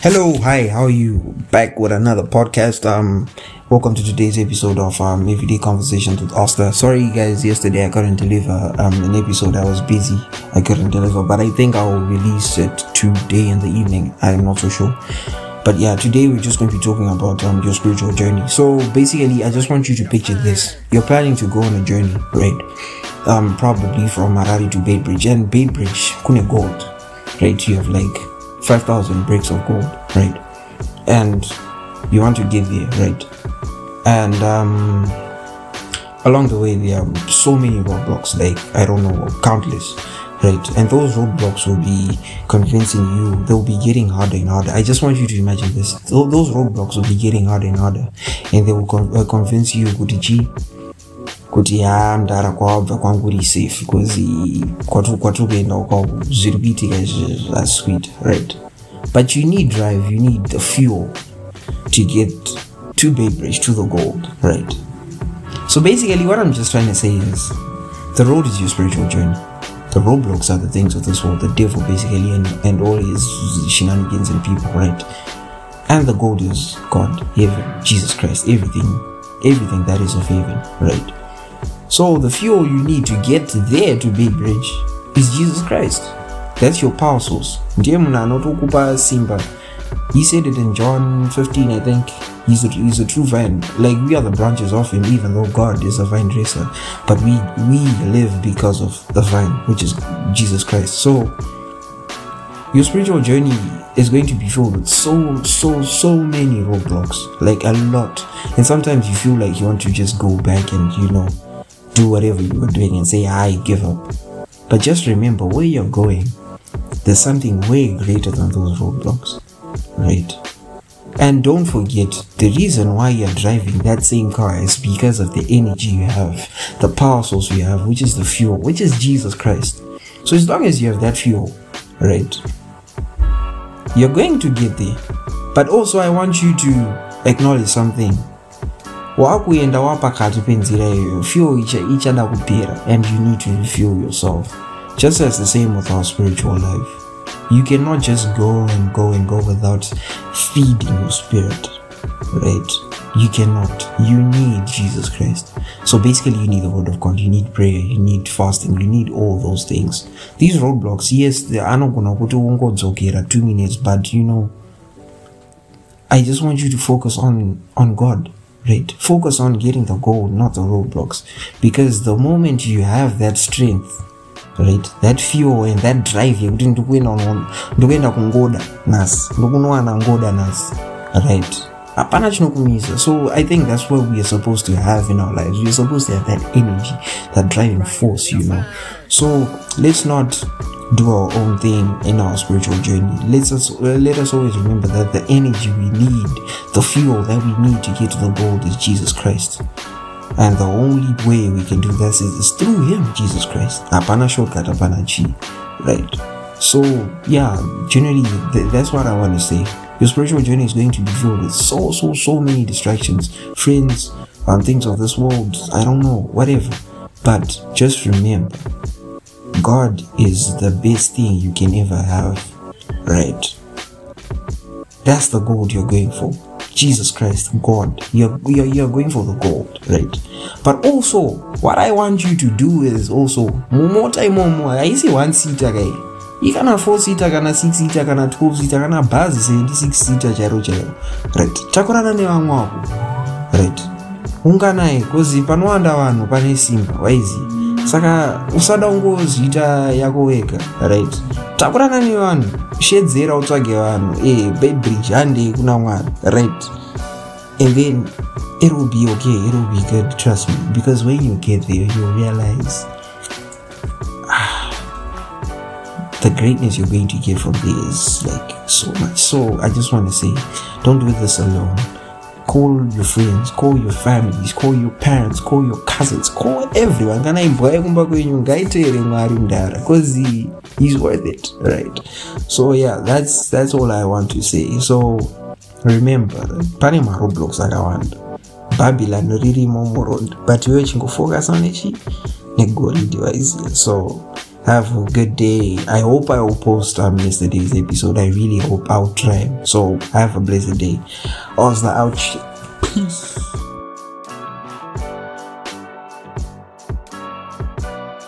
Hello, hi, how are you? Back with another podcast. Um, welcome to today's episode of um Everyday Conversations with Oscar. Sorry, guys, yesterday I couldn't deliver um an episode. I was busy. I couldn't deliver, but I think I'll release it today in the evening. I'm not so sure. But yeah, today we're just going to be talking about um your spiritual journey. So basically, I just want you to picture this: you're planning to go on a journey, right? Um, probably from Harare to Beitbridge, and Beitbridge, Kune Gold, right? You have like 5,000 bricks of gold, right? And you want to give there, right? And um, along the way, there are so many roadblocks, like I don't know, countless, right? And those roadblocks will be convincing you, they'll be getting harder and harder. I just want you to imagine this those roadblocks will be getting harder and harder, and they will con- uh, convince you, Gudiji, kuti ha ndara kwabva kwangu iri safe because kwatiri zviri kuitika izvi hazvisi kuita right? But you need drive you need the fuel to get to Beitbridge to the gold right? So basically what i'm just trying to say is the road is your spiritual journey. The roadblocks are the things of this world the devil basically and, and all his shenanigans and people right? And the gold is god heaven jesus christ everything everything that is of heaven right so the fuel you need to get there to Beitbridge is Jesus Christ. That's your power source. Simba. He said it in John 15, I think. He's a, he's a true vine. Like we are the branches of him, even though God is a vine dresser. But we we live because of the vine, which is Jesus Christ. So your spiritual journey is going to be filled with so so so many roadblocks. Like a lot. And sometimes you feel like you want to just go back and you know do whatever you were doing and say, ah, I give up. But just remember where you're going, there's something way greater than those roadblocks, right? And don't forget, the reason why you're driving that same car is because of the energy you have, the power source you have, which is the fuel, which is Jesus Christ. So as long as you have that fuel, right, you're going to get there. But also, I want you to acknowledge something wakuenda wapakati penzira iyoyo fuel ichada kupera and you need to refuel yourself. Just as the same with our spiritual life. You cannot just go and go and go without feeding your spirit right? You cannot. You need jesus christ. So basically you need the word of god. You need prayer. You need fasting. You need all those things. These roadblocks yes anogona kuti ungodzokera two minutes but you know i just want you to focus on on god right. Focus on getting the goal not the roadblocks because the moment you have that strength right that fuel and that drive yekuti ndikuenda kungoda nhasi ndikunowana ngoda nhasi right. Hapana chinokumisa so i think that's what we are supposed to have in our lives. We're supposed to have that energy that driving force you know. So let's not do our own thing in our spiritual journey. Let us let us always remember that the energy we need, the fuel that we need to get to the goal is Jesus Christ. And the only way we can do this is, is through Him, Jesus Christ. Apana apana chi. Right. So yeah, generally th- that's what I want to say. Your spiritual journey is going to be filled with so so so many distractions, friends, and things of this world. I don't know, whatever. But just remember, God is the best thing you can ever have, right? That's the gold you're going for. Jesus Christ, God. You're, you're, you're going for the gold, right? But also, what I want you to do is also, more time more, I see one seater guy. ikana 4 seater kana 6 seater kana 12 seater kana bhazi 76 seater chairo chairo right takurana nevamwe wako right unganai kozi panowanda vanhu pane simba waiziva saka usada ungozviita yako wega right? Takurana nevanhu shedzera utsvage vanhu. E beitbridge handei kuna mwari right? And then it will be okay it will be good trust me. Because when you get there you realize ah, the greatness you're going to get from there is like so much. So i just want to say don't do this alone call your friends call your families call your parents call your cousins call everyone. Kana imbwa yekumba kwenyu ngaiteere mwari mudhara because he, he's worth it right so yeah that's that's all i want to say. So remember pane maroblocks akawanda. Babylon ririmo muroad but iwe chingofocusa nechi negoridhe waiziya so have a good day. I hope I will post um yesterday's episode. I really hope I'll try. So have a blessed day. Osla ouch. Peace.